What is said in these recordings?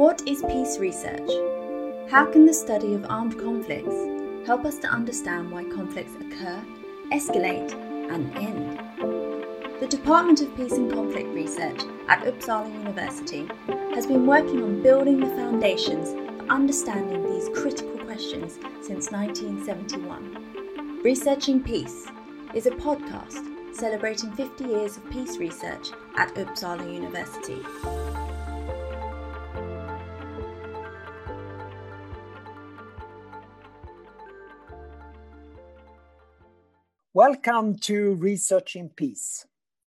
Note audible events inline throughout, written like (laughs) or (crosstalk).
What is peace research? How can the study of armed conflicts help us to understand why conflicts occur, escalate, and end? The Department of Peace and Conflict Research at Uppsala University has been working on building the foundations for understanding these critical questions since 1971. Researching Peace is a podcast celebrating 50 years of peace research at Uppsala University. Welcome to Researching Peace.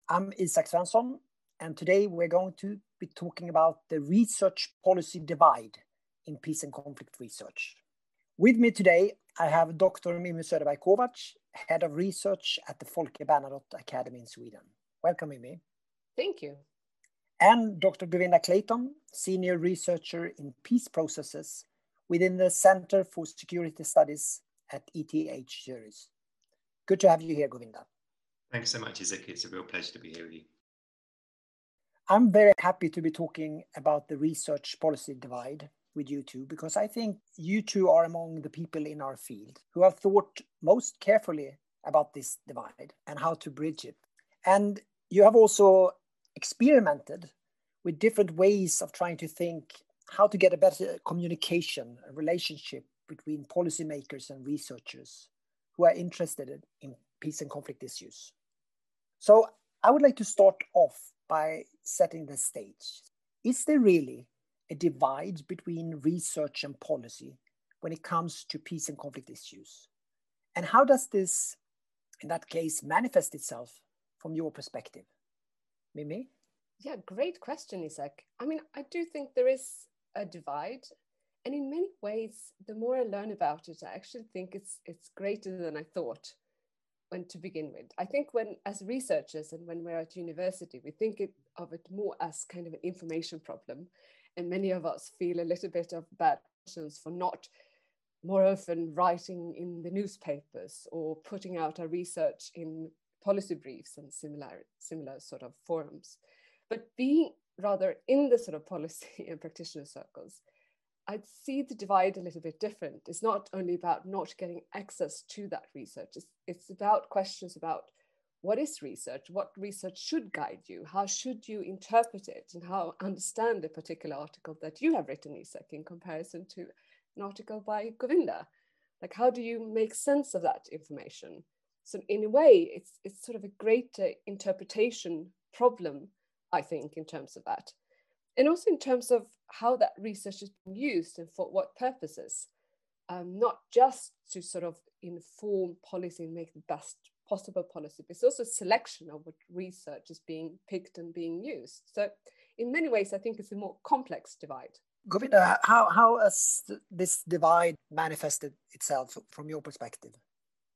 I'm Isak Svensson, and today we're going to be talking about the research policy divide in peace and conflict research. With me today, I have Dr. Mimmi Söderberg Kovacs, Head of Research at the Folke Bernadotte Academy in Sweden. Welcome, Mimmi. Thank you. And Dr. Govinda Clayton, Senior Researcher in Peace Processes within the Center for Security Studies at ETH Zurich. Good to have you here, Govinda. Thanks so much, Isak. It's a real pleasure to be here with you. I'm very happy to be talking about the research policy divide with you two because I think you two are among the people in our field who have thought most carefully about this divide and how to bridge it. And you have also experimented with different ways of trying to think how to get a better communication, a relationship between policymakers and researchers who are interested in peace and conflict issues. So I would like to start off by setting the stage. Is there really a divide between research and policy when it comes to peace and conflict issues? And how does this, in that case, manifest itself from your perspective? Mimmi? Yeah, great question, Isak. I mean, I do think there is a divide and in many ways, the more I learn about it, I actually think it's it's greater than I thought when to begin with. I think when as researchers and when we're at university, we think it, of it more as kind of an information problem. And many of us feel a little bit of bad conscience for not more often writing in the newspapers or putting out our research in policy briefs and similar similar sort of forums. But being rather in the sort of policy (laughs) and practitioner circles, I'd see the divide a little bit different. It's not only about not getting access to that research, it's, it's about questions about what is research, what research should guide you, how should you interpret it, and how understand a particular article that you have written, Isak, in comparison to an article by Govinda. Like, how do you make sense of that information? So, in a way, it's, it's sort of a greater interpretation problem, I think, in terms of that and also in terms of how that research is being used and for what purposes, um, not just to sort of inform policy and make the best possible policy, but it's also selection of what research is being picked and being used. So in many ways, I think it's a more complex divide. Govinda, how, how has this divide manifested itself from your perspective?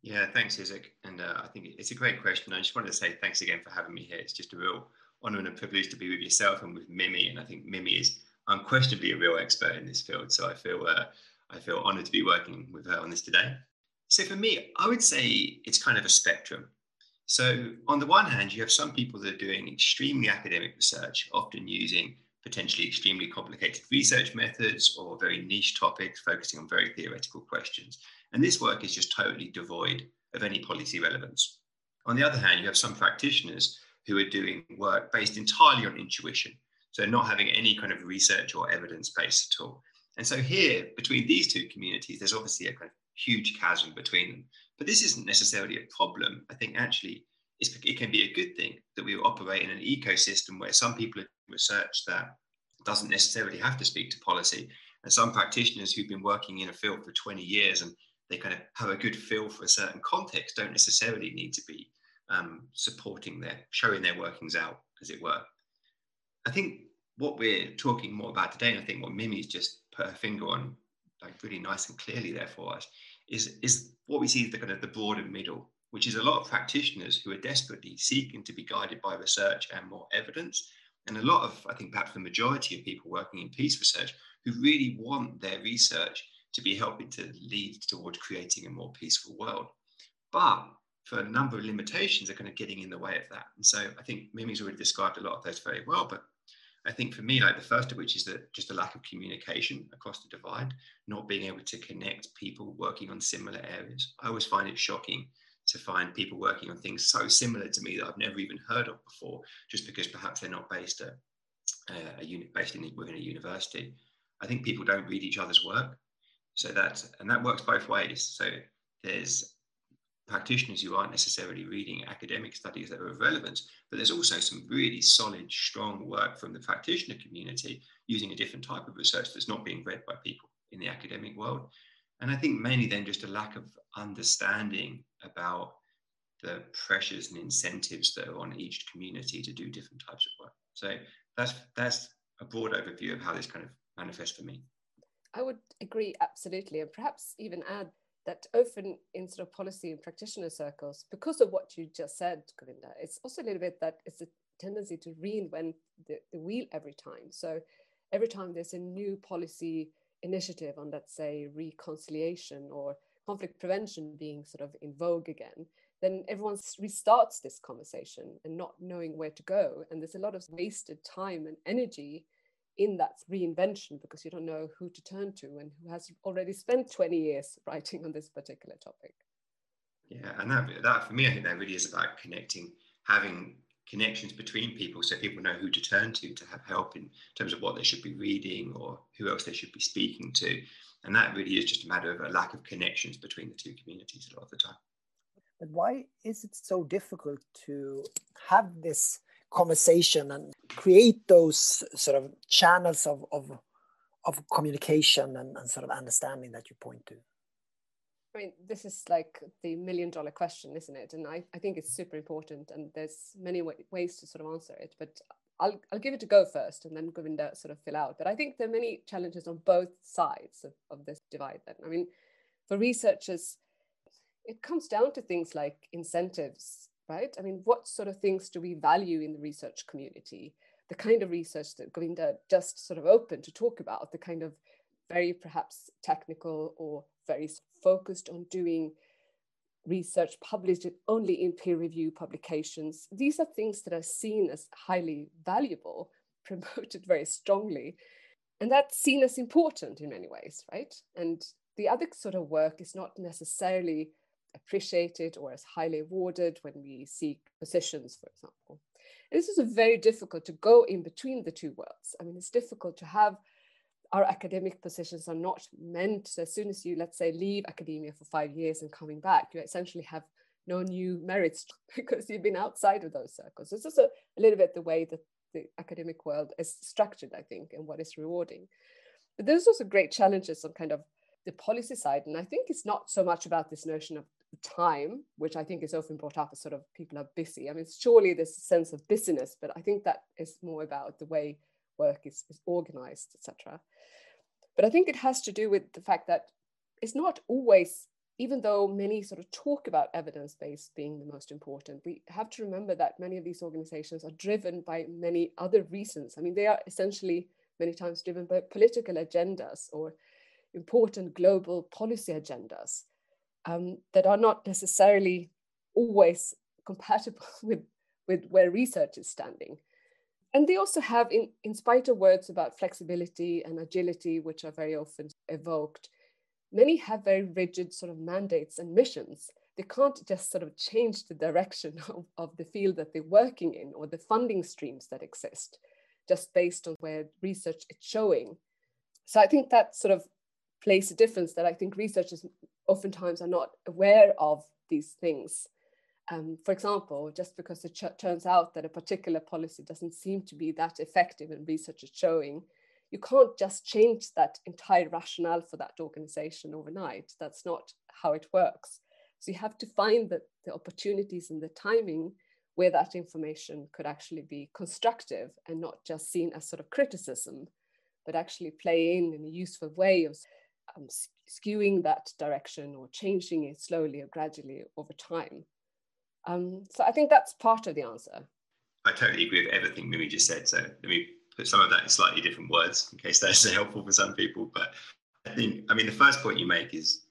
Yeah, thanks, Isak. And uh, I think it's a great question. I just wanted to say thanks again for having me here. It's just a real honor and a privilege to be with yourself and with Mimmi. And I think Mimmi is unquestionably a real expert in this field. So I feel uh, I feel honored to be working with her on this today. So for me, I would say it's kind of a spectrum. So on the one hand, you have some people that are doing extremely academic research, often using potentially extremely complicated research methods or very niche topics, focusing on very theoretical questions. And this work is just totally devoid of any policy relevance. On the other hand, you have some practitioners who are doing work based entirely on intuition. So not having any kind of research or evidence base at all. And so here, between these two communities, there's obviously a kind of huge chasm between them. But this isn't necessarily a problem. I think actually it can be a good thing that we operate in an ecosystem where some people research that doesn't necessarily have to speak to policy. And some practitioners who've been working in a field for 20 years and they kind of have a good feel for a certain context don't necessarily need to be um, supporting their, showing their workings out, as it were. I think what we're talking more about today, and I think what Mimmi's just put her finger on, like really nice and clearly there for us, is is what we see the kind of the broader middle, which is a lot of practitioners who are desperately seeking to be guided by research and more evidence, and a lot of, I think, perhaps the majority of people working in peace research who really want their research to be helping to lead towards creating a more peaceful world. But for a number of limitations are kind of getting in the way of that. And so I think Mimmi's already described a lot of those very well, but I think for me, like the first of which is that just a lack of communication across the divide, not being able to connect people working on similar areas. I always find it shocking to find people working on things so similar to me that I've never even heard of before, just because perhaps they're not based at uh, a unit based in within a university. I think people don't read each other's work, so that and that works both ways. So there's practitioners who aren't necessarily reading academic studies that are of relevance, but there's also some really solid, strong work from the practitioner community using a different type of research that's not being read by people in the academic world. And I think mainly then just a lack of understanding about the pressures and incentives that are on each community to do different types of work. So that's that's a broad overview of how this kind of manifests for me. I would agree absolutely, and perhaps even add that often in sort of policy and practitioner circles, because of what you just said, Govinda, it's also a little bit that it's a tendency to reinvent the, the wheel every time. So every time there's a new policy initiative on, let's say, reconciliation or conflict prevention being sort of in vogue again, then everyone restarts this conversation and not knowing where to go. And there's a lot of wasted time and energy in that reinvention because you don't know who to turn to and who has already spent 20 years writing on this particular topic. Yeah, and that, that for me, I think that really is about connecting, having connections between people so people know who to turn to to have help in terms of what they should be reading or who else they should be speaking to. And that really is just a matter of a lack of connections between the two communities a lot of the time. But why is it so difficult to have this conversation and create those sort of channels of, of, of communication and, and sort of understanding that you point to? I mean, this is like the million dollar question, isn't it? And I, I think it's super important, and there's many ways to sort of answer it. But I'll, I'll give it a go first, and then Govinda sort of fill out. But I think there are many challenges on both sides of, of this divide. Then, I mean, for researchers, it comes down to things like incentives right? I mean, what sort of things do we value in the research community? The kind of research that Govinda just sort of opened to talk about, the kind of very perhaps technical or very focused on doing research published only in peer review publications. These are things that are seen as highly valuable, (laughs) promoted very strongly. And that's seen as important in many ways, right? And the other sort of work is not necessarily appreciated or as highly awarded when we seek positions, for example. And this is very difficult to go in between the two worlds. I mean, it's difficult to have our academic positions are not meant as soon as you, let's say, leave academia for five years and coming back, you essentially have no new merits (laughs) because you've been outside of those circles. It's also a little bit the way that the academic world is structured, I think, and what is rewarding. But there's also great challenges on kind of the policy side. And I think it's not so much about this notion of time, which I think is often brought up as sort of people are busy. I mean, surely there's a sense of busyness, but I think that is more about the way work is, is organized, etc. But I think it has to do with the fact that it's not always, even though many sort of talk about evidence based being the most important, we have to remember that many of these organizations are driven by many other reasons. I mean, they are essentially many times driven by political agendas or important global policy agendas um, that are not necessarily always compatible (laughs) with, with where research is standing. And they also have, in, in spite of words about flexibility and agility, which are very often evoked, many have very rigid sort of mandates and missions. They can't just sort of change the direction (laughs) of, of the field that they're working in or the funding streams that exist just based on where research is showing. So I think that sort of plays a difference that I think researchers oftentimes are not aware of these things. Um, for example, just because it turns out that a particular policy doesn't seem to be that effective and research is showing, you can't just change that entire rationale for that organization overnight. That's not how it works. So you have to find the, the opportunities and the timing where that information could actually be constructive and not just seen as sort of criticism, but actually play in in a useful way of um, skewing that direction or changing it slowly or gradually over time. Um, so I think that's part of the answer. I totally agree with everything Mimmi just said. So let me put some of that in slightly different words in case that's (laughs) helpful for some people. But I think, I mean, the first point you make is,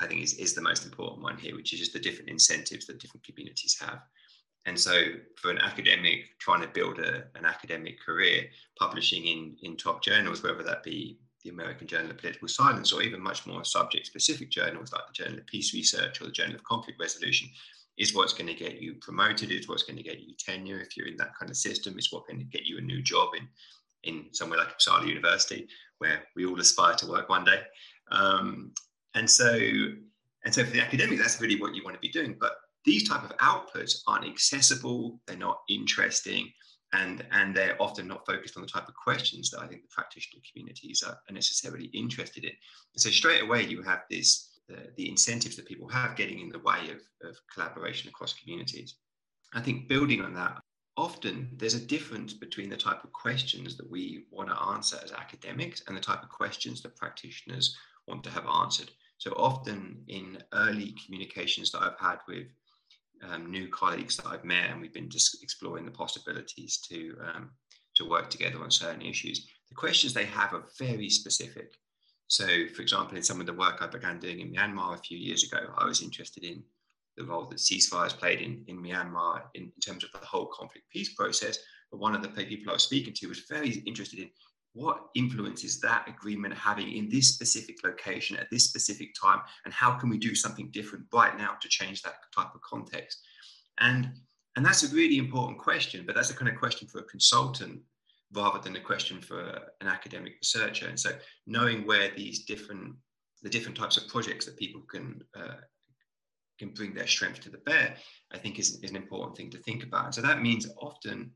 I think, is, is the most important one here, which is just the different incentives that different communities have. And so, for an academic trying to build a, an academic career, publishing in, in top journals, whether that be the American Journal of Political Science or even much more subject specific journals like the Journal of Peace Research or the Journal of Conflict Resolution, is what's going to get you promoted, is what's going to get you tenure if you're in that kind of system, is what's going to get you a new job in, in somewhere like Uppsala University, where we all aspire to work one day. Um, and so, and so for the academic, that's really what you want to be doing. But these type of outputs aren't accessible, they're not interesting, and, and they're often not focused on the type of questions that I think the practitioner communities are necessarily interested in. And so straight away you have this, uh, the incentives that people have getting in the way of, of collaboration across communities. I think building on that, often there's a difference between the type of questions that we want to answer as academics and the type of questions that practitioners want to have answered. So often in early communications that I've had with um, new colleagues that I've met, and we've been just exploring the possibilities to um, to work together on certain issues. The questions they have are very specific. So, for example, in some of the work I began doing in Myanmar a few years ago, I was interested in the role that ceasefires played in, in Myanmar in, in terms of the whole conflict peace process. But one of the people I was speaking to was very interested in what influence is that agreement having in this specific location at this specific time and how can we do something different right now to change that type of context? And and that's a really important question but that's a kind of question for a consultant rather than a question for an academic researcher. And so knowing where these different the different types of projects that people can uh, can bring their strength to the bear i think is, is an important thing to think about. And so that means often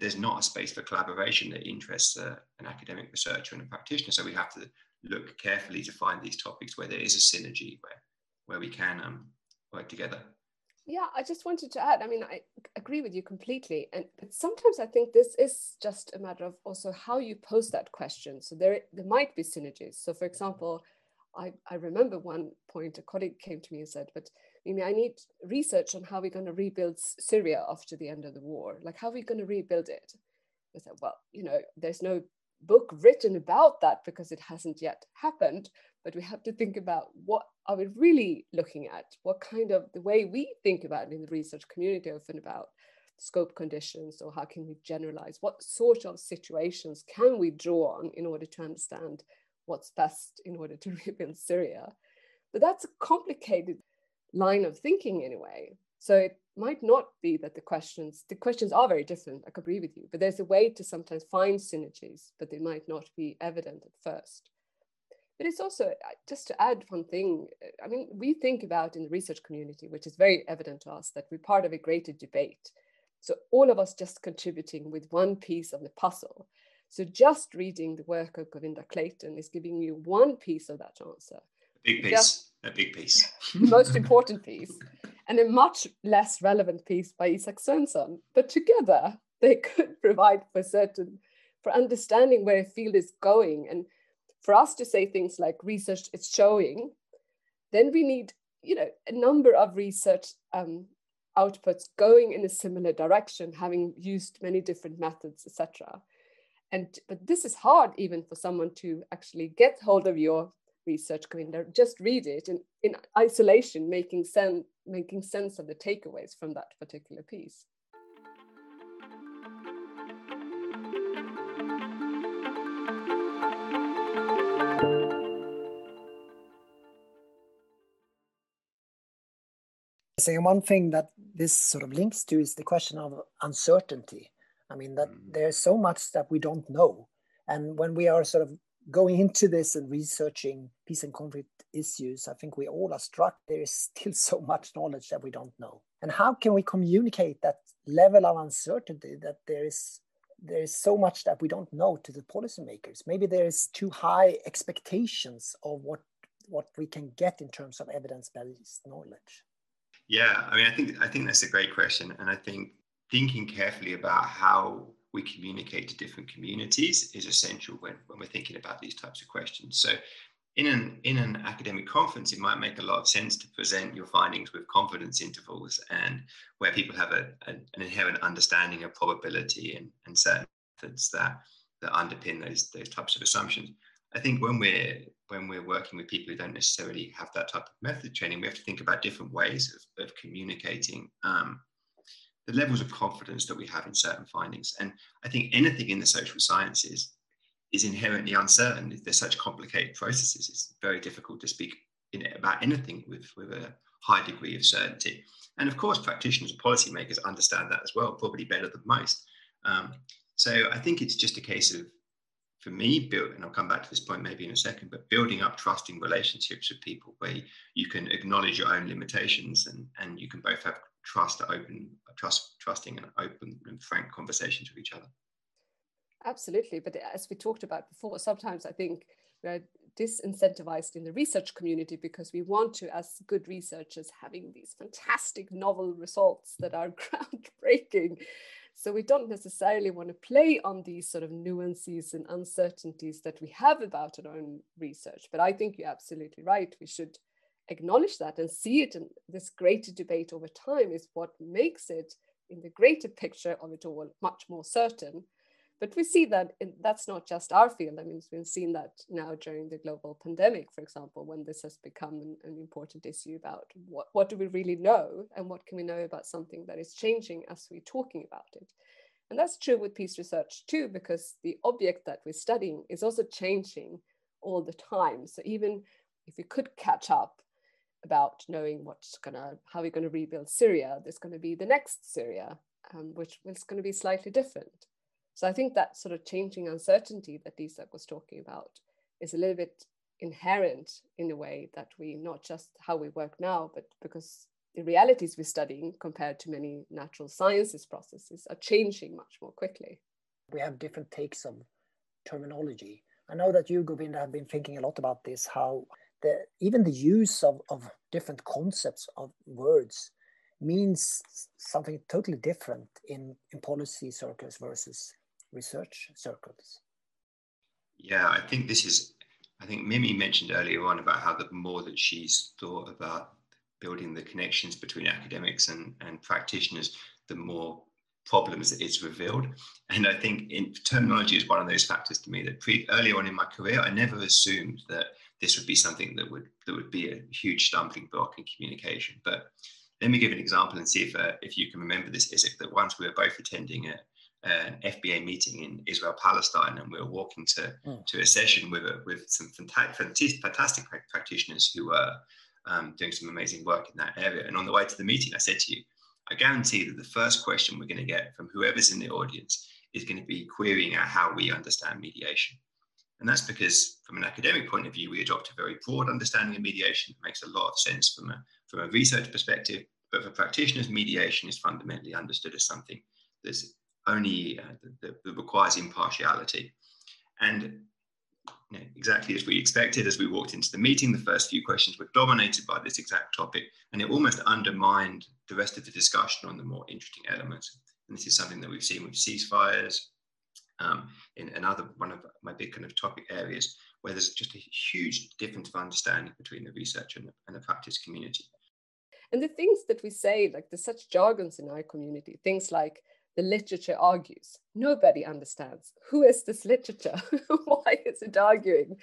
there's not a space for collaboration that interests uh, an academic researcher and a practitioner. So we have to look carefully to find these topics where there is a synergy where where we can um, work together. Yeah, I just wanted to add. I mean, I agree with you completely, and but sometimes I think this is just a matter of also how you pose that question. So there there might be synergies. So, for example, I I remember one point a colleague came to me and said, "But Mimmi, I need research on how we're going to rebuild Syria after the end of the war. Like, how are we going to rebuild it? I said, well, you know, there's no book written about that because it hasn't yet happened. But we have to think about what are we really looking at? What kind of the way we think about it in the research community often about scope conditions or how can we generalize? What sort of situations can we draw on in order to understand what's best in order to (laughs) rebuild Syria? But that's a complicated line of thinking anyway. So it might not be that the questions, the questions are very different. I agree with you, but there's a way to sometimes find synergies, but they might not be evident at first. But it's also, uh, just to add one thing, I mean, we think about in the research community, which is very evident to us, that we're part of a greater debate. So all of us just contributing with one piece of the puzzle. So just reading the work of Govinda Clayton is giving you one piece of that answer. Big piece. Just a big piece. (laughs) most important piece, and a much less relevant piece by Isak Svensson. But together, they could (laughs) provide for certain, for understanding where a field is going. And for us to say things like research is showing, then we need, you know, a number of research um, outputs going in a similar direction, having used many different methods, etc. And but this is hard even for someone to actually get hold of your research calendar, just read it in, in isolation, making, sen- making sense of the takeaways from that particular piece. So one thing that this sort of links to is the question of uncertainty. I mean that mm. there's so much that we don't know, and when we are sort of going into this and researching peace and conflict issues, I think we all are struck there is still so much knowledge that we don't know. And how can we communicate that level of uncertainty that there is there is so much that we don't know to the policymakers? Maybe there is too high expectations of what what we can get in terms of evidence-based knowledge. Yeah, I mean, I think I think that's a great question, and I think thinking carefully about how we communicate to different communities is essential when, when we're thinking about these types of questions. So in an in an academic conference, it might make a lot of sense to present your findings with confidence intervals and where people have a, a an inherent understanding of probability and, and certain methods that that underpin those those types of assumptions. I think when we're when we're working with people who don't necessarily have that type of method training, we have to think about different ways of, of communicating um, the levels of confidence that we have in certain findings. And I think anything in the social sciences is inherently uncertain. They're such complicated processes. It's very difficult to speak about anything with, with a high degree of certainty. And of course, practitioners and policymakers understand that as well, probably better than most. Um, so I think it's just a case of, for me, build, and I'll come back to this point maybe in a second, but building up trusting relationships with people where you can acknowledge your own limitations and, and you can both have trust, open, trust, trusting and open and frank conversations with each other. Absolutely. But as we talked about before, sometimes I think we're disincentivized in the research community because we want to, as good researchers, having these fantastic novel results that are (laughs) groundbreaking. So we don't necessarily want to play on these sort of nuances and uncertainties that we have about our own research. But I think you're absolutely right. We should acknowledge that and see it in this greater debate over time is what makes it in the greater picture of it all much more certain but we see that in, that's not just our field. I mean, we've seen that now during the global pandemic, for example, when this has become an, an, important issue about what, what do we really know and what can we know about something that is changing as we're talking about it. And that's true with peace research too, because the object that we're studying is also changing all the time. So even if we could catch up about knowing what's gonna, how we're gonna rebuild Syria, there's gonna be the next Syria, um, which is gonna be slightly different. So I think that sort of changing uncertainty that Lisa was talking about is a little bit inherent in a way that we not just how we work now, but because the realities we're studying compared to many natural sciences processes are changing much more quickly. We have different takes of terminology. I know that you, Govinda, have been thinking a lot about this, how the, even the use of, of different concepts of words means something totally different in, in policy circles versus research circles. Yeah, I think this is, I think Mimmi mentioned earlier on about how the more that she's thought about building the connections between academics and, and practitioners, the more problems it's revealed. And I think in, terminology is one of those factors to me that pre, early on in my career, I never assumed that this would be something that would that would be a huge stumbling block in communication. But let me give an example and see if uh, if you can remember this, Isak, that once we were both attending a, an FBA meeting in Israel Palestine, and we were walking to mm. to a session with a, with some fantastic, fantastic practitioners who were um, doing some amazing work in that area. And on the way to the meeting, I said to you, I guarantee that the first question we're going to get from whoever's in the audience is going to be querying out how we understand mediation. And that's because, from an academic point of view, we adopt a very broad understanding of mediation. It makes a lot of sense from a, from a research perspective. But for practitioners, mediation is fundamentally understood as something that's only uh, that, that, requires impartiality. And you know, exactly as we expected, as we walked into the meeting, the first few questions were dominated by this exact topic, and it almost undermined the rest of the discussion on the more interesting elements. And this is something that we've seen with ceasefires, um, in another one of my big kind of topic areas, where there's just a huge difference of understanding between the research and the, and the practice community. And the things that we say, like there's such jargons in our community, things like the literature argues. Nobody understands who is this literature? (laughs) why is it arguing?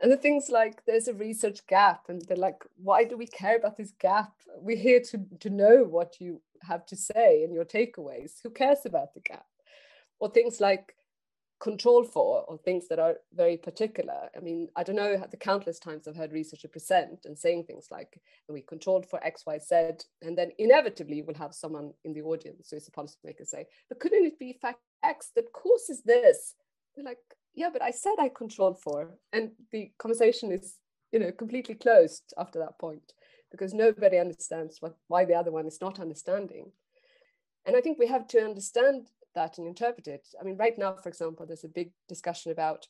And the things like there's a research gap, and they're like, why do we care about this gap? We're here to, to know what you have to say and your takeaways. Who cares about the gap? Or things like control for or things that are very particular. I mean, I don't know the countless times I've heard researchers present and saying things like, we controlled for X, Y, Z, and then inevitably will have someone in the audience who is a policymaker say, but couldn't it be fact X that causes this? They're like, yeah, but I said I controlled for. And the conversation is, you know, completely closed after that point because nobody understands what, why the other one is not understanding. And I think we have to understand that and interpret it. I mean, right now, for example, there's a big discussion about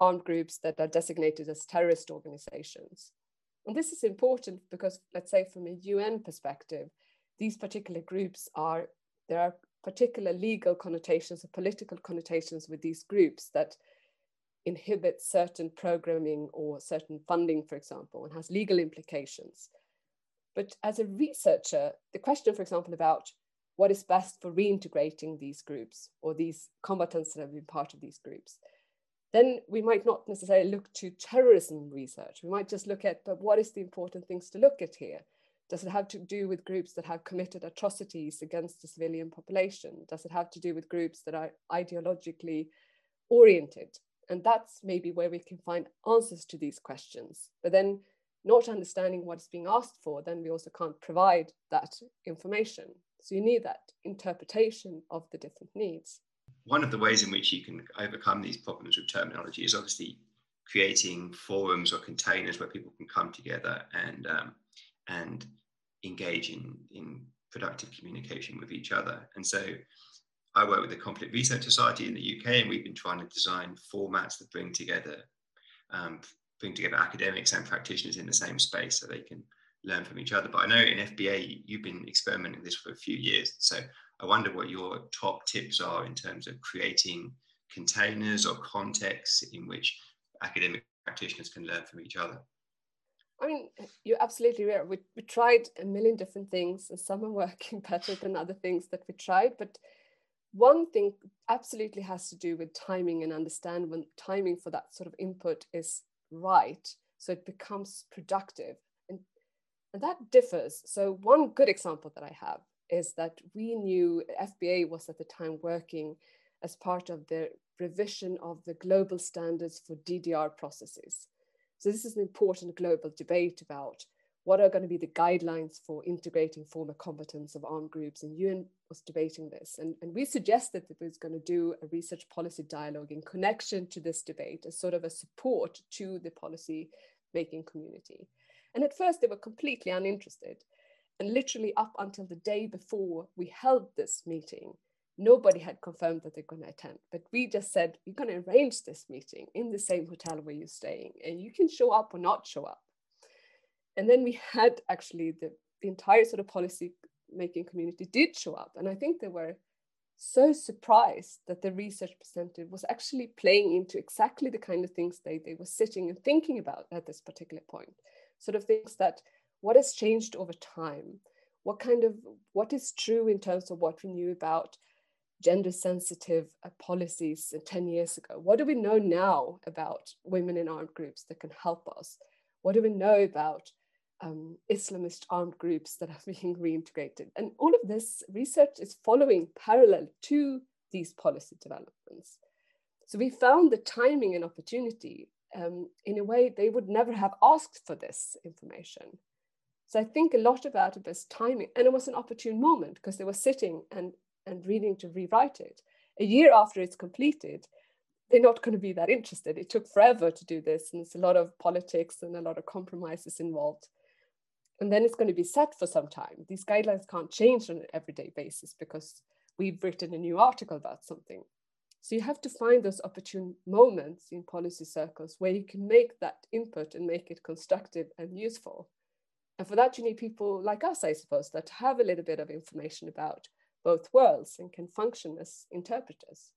armed groups that are designated as terrorist organizations. And this is important because, let's say, from a UN perspective, these particular groups are, there are particular legal connotations or political connotations with these groups that inhibit certain programming or certain funding, for example, and has legal implications. But as a researcher, the question, for example, about what is best for reintegrating these groups or these combatants that have been part of these groups. Then we might not necessarily look to terrorism research. We might just look at, but what is the important things to look at here? Does it have to do with groups that have committed atrocities against the civilian population? Does it have to do with groups that are ideologically oriented? And that's maybe where we can find answers to these questions. But then, not understanding what is being asked for, then we also can't provide that information. So you need that interpretation of the different needs. One of the ways in which you can overcome these problems with terminology is obviously creating forums or containers where people can come together and um, and engage in, in productive communication with each other. And so I work with the Conflict Research Society in the UK, and we've been trying to design formats that bring together um, bring together academics and practitioners in the same space so they can learn from each other. But I know in FBA you've been experimenting this for a few years, so I wonder what your top tips are in terms of creating containers or contexts in which academic practitioners can learn from each other. I mean, you're absolutely right. We, we tried a million different things, and some are working (laughs) better than other things that we tried. But one thing absolutely has to do with timing and understand when timing for that sort of input is right, so it becomes productive, and that differs. So one good example that I have is that we knew FBA was at the time working as part of the revision of the global standards for DDR processes. So this is an important global debate about what are going to be the guidelines for integrating former combatants of armed groups. And UN was debating this. And, and we suggested that we was going to do a research policy dialogue in connection to this debate as sort of a support to the policy making community. And at first, they were completely uninterested. And literally, up until the day before we held this meeting, nobody had confirmed that they're going to attend. But we just said we're going to arrange this meeting in the same hotel where you're staying and you can show up or not show up. And then we had actually the, the entire sort of policy making community did show up. And i think they were so surprised that the research presented was actually playing into exactly the kind of things they, they were sitting and thinking about at this particular point sort of things that what has changed over time what kind of what is true in terms of what we knew about gender sensitive uh, policies 10 years ago? What do we know now about women in armed groups that can help us? What do we know about um, Islamist armed groups that are (laughs) being reintegrated? And all of this research is following parallel to these policy developments. So we found the timing and opportunity um, in a way they would never have asked for this information. So I think a lot about was timing, and it was an opportune moment because they were sitting and and reading to rewrite it. A year after it's completed, they're not going to be that interested. It took forever to do this, and it's a lot of politics and a lot of compromises involved. And then it's going to be set for some time. These guidelines can't change on an everyday basis because we've written a new article about something. So you have to find those opportune moments in policy circles where you can make that input and make it constructive and useful. And for that, you need people like us, I suppose, that have a little bit of information about both worlds and can function as interpreters.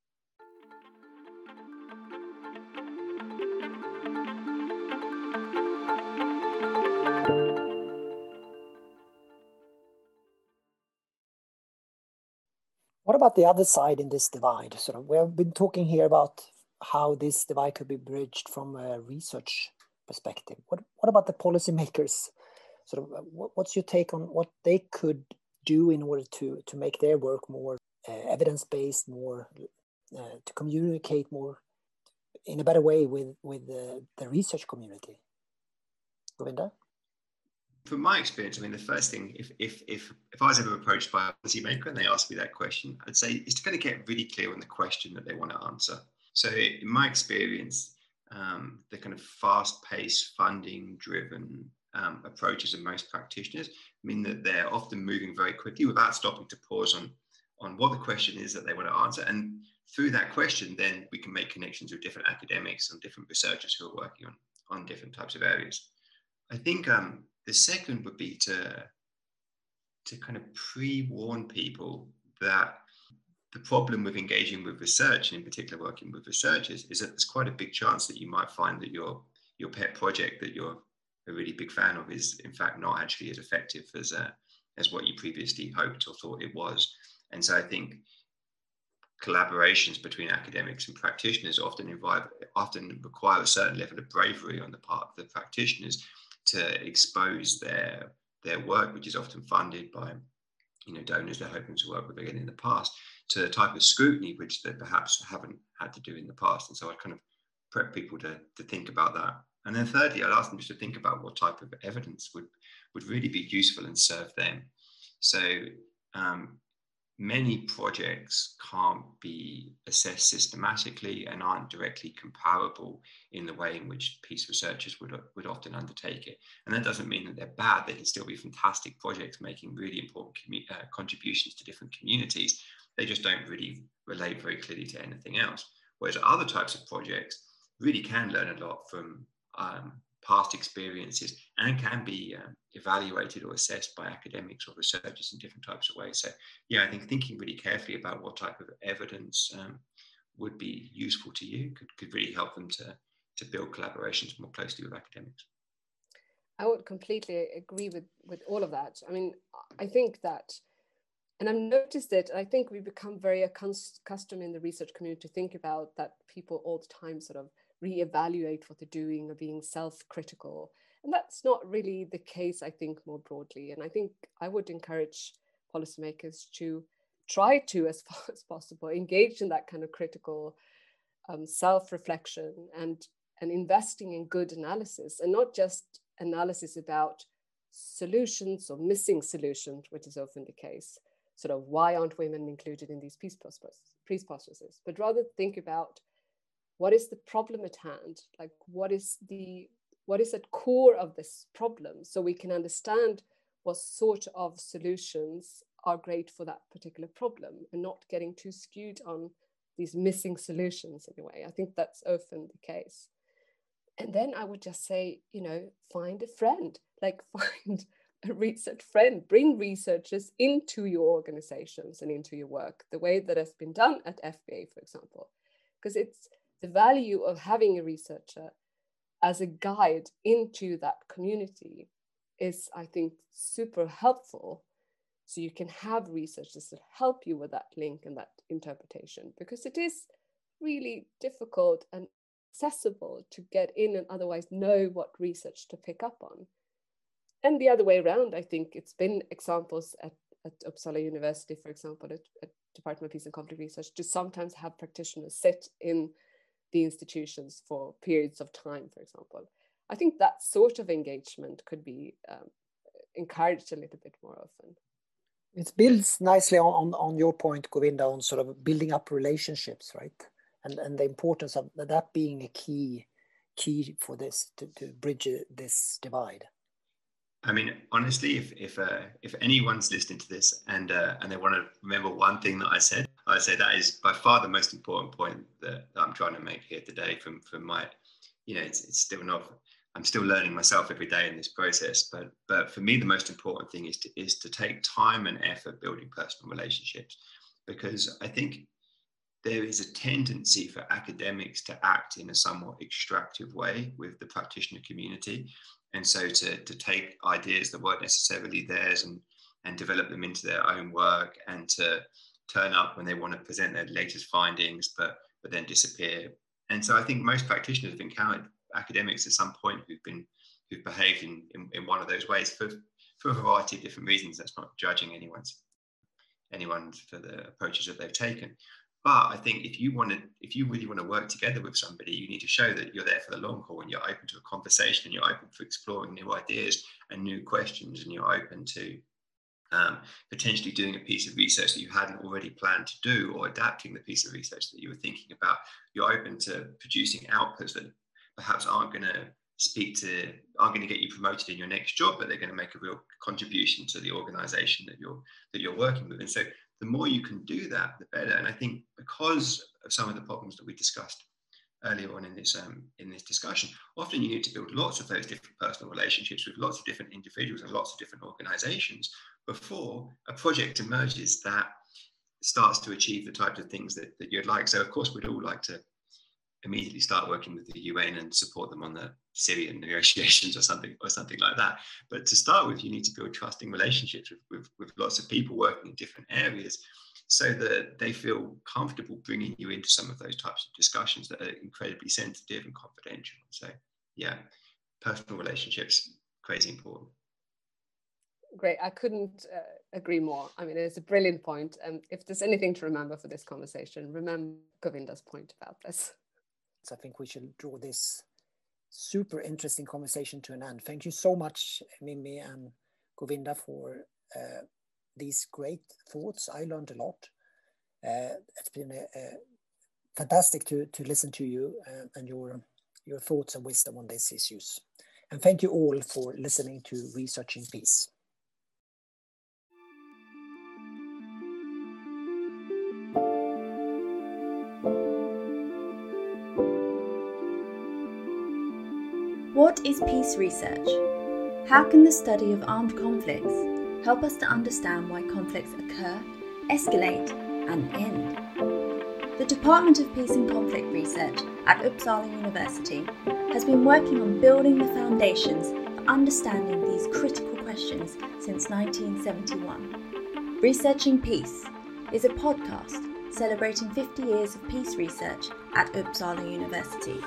What about the other side in this divide? Sort of, we have been talking here about how this divide could be bridged from a research perspective. What what about the policymakers? Sort of, what's your take on what they could do in order to to make their work more uh, evidence based, more uh, to communicate more in a better way with with the, the research community. Govinda. From my experience, I mean, the first thing, if if if if I was ever approached by a policymaker and they asked me that question, I'd say is to kind of get really clear on the question that they want to answer. So, in my experience, um, the kind of fast-paced, funding-driven um, approaches of most practitioners mean that they're often moving very quickly without stopping to pause on, on what the question is that they want to answer. And through that question, then we can make connections with different academics and different researchers who are working on, on different types of areas. I think um, the second would be to, to kind of pre-warn people that the problem with engaging with research, and in particular working with researchers, is that there's quite a big chance that you might find that your your pet project that you're a really big fan of is in fact not actually as effective as uh, as what you previously hoped or thought it was. And so I think collaborations between academics and practitioners often involve often require a certain level of bravery on the part of the practitioners to expose their their work, which is often funded by you know donors they're hoping to work with again in the past, to the type of scrutiny which they perhaps haven't had to do in the past. And so I kind of prep people to, to think about that. And then thirdly, I'd ask them just to think about what type of evidence would, would really be useful and serve them. So um, many projects can't be assessed systematically and aren't directly comparable in the way in which peace researchers would, would often undertake it. And that doesn't mean that they're bad, they can still be fantastic projects making really important uh, contributions to different communities. They just don't really relate very clearly to anything else. Whereas other types of projects really can learn a lot from um, past experiences and can be um, evaluated or assessed by academics or researchers in different types of ways. So, yeah, I think thinking really carefully about what type of evidence um, would be useful to you could, could really help them to, to build collaborations more closely with academics. I would completely agree with, with all of that. I mean, I think that, and I've noticed it, I think we become very accustomed in the research community to think about that people all the time sort of reevaluate what they're doing or being self-critical. And that's not really the case i think more broadly. And i think i would encourage policymakers to try to as far (laughs) as possible engage in that kind of critical um, self-reflection and and investing in good analysis and not just analysis about solutions or missing solutions which is often the case. Sort of why aren't women included in these peace processes? But rather think about what is the problem at hand? Like what is the what is at core of this problem? So we can understand what sort of solutions are great for that particular problem and not getting too skewed on these missing solutions in a way i think that's often the case. And then i would just say you know find a friend (laughs) like find a research friend. Bring researchers into your organizations and into your work the way that has been done at fba for example because it's the value of having a researcher as a guide into that community is, I think, super helpful. So you can have researchers that help you with that link and that interpretation because it is really difficult and accessible to get in and otherwise know what research to pick up on. And the other way around, I think it's been examples at, at Uppsala University, for example, at, at Department of Peace and Conflict Research, to sometimes have practitioners sit in the institutions for periods of time, for example. I think that sort of engagement could be um, encouraged a little bit more often. It builds nicely on, on, on your point, Govinda, on sort of building up relationships, right? And, and the importance of that being a key key for this to, to bridge this divide. I mean, honestly, if if uh, if anyone's listening to this and uh, and they want to remember one thing that I said, I say that is by far the most important point that, that I'm trying to make here today. From from my, you know, it's, it's still not. I'm still learning myself every day in this process, but but for me, the most important thing is to is to take time and effort building personal relationships, because I think there is a tendency for academics to act in a somewhat extractive way with the practitioner community and so to, to take ideas that weren't necessarily theirs and, and develop them into their own work and to turn up when they want to present their latest findings, but, but then disappear. And so I think most practitioners have encountered academics at some point who've been who've behaved in, in, in one of those ways for, for a variety of different reasons. That's not judging anyone's anyone for the approaches that they've taken. But I think if you want to, if you really want to work together with somebody, you need to show that you're there for the long haul and you're open to a conversation and you're open for exploring new ideas and new questions and you're open to um, potentially doing a piece of research that you hadn't already planned to do or adapting the piece of research that you were thinking about. You're open to producing outputs that perhaps aren't going to speak to aren't going to get you promoted in your next job but they're going to make a real contribution to the organization that you're that you're working with and so the more you can do that, the better. And I think because of some of the problems that we discussed earlier on in this um, in this discussion, often you need to build lots of those different personal relationships with lots of different individuals and lots of different organizations before a project emerges that starts to achieve the types of things that, that you'd like. So of course we'd all like to immediately start working with the UN and support them on the Syrian (laughs) negotiations or something or something like that. But to start with, you need to build trusting relationships with, with, with lots of people working in different areas so that they feel comfortable bringing you into some of those types of discussions that are incredibly sensitive and confidential. So yeah, personal relationships, crazy important. Great. I couldn't uh, agree more. I mean, it's a brilliant point. And um, if there's anything to remember for this conversation, remember Govinda's point about this. So I think we should draw this super interesting conversation to an end. Thank you so much, Mimmi and Govinda, for uh, these great thoughts. I learned a lot. Uh, it's been a, a fantastic to, to listen to you uh, and your, your thoughts and wisdom on these issues. And thank you all for listening to Researching Peace. Is peace research? How can the study of armed conflicts help us to understand why conflicts occur, escalate, and end? The Department of Peace and Conflict Research at Uppsala University has been working on building the foundations for understanding these critical questions since 1971. Researching Peace is a podcast celebrating 50 years of peace research at Uppsala University.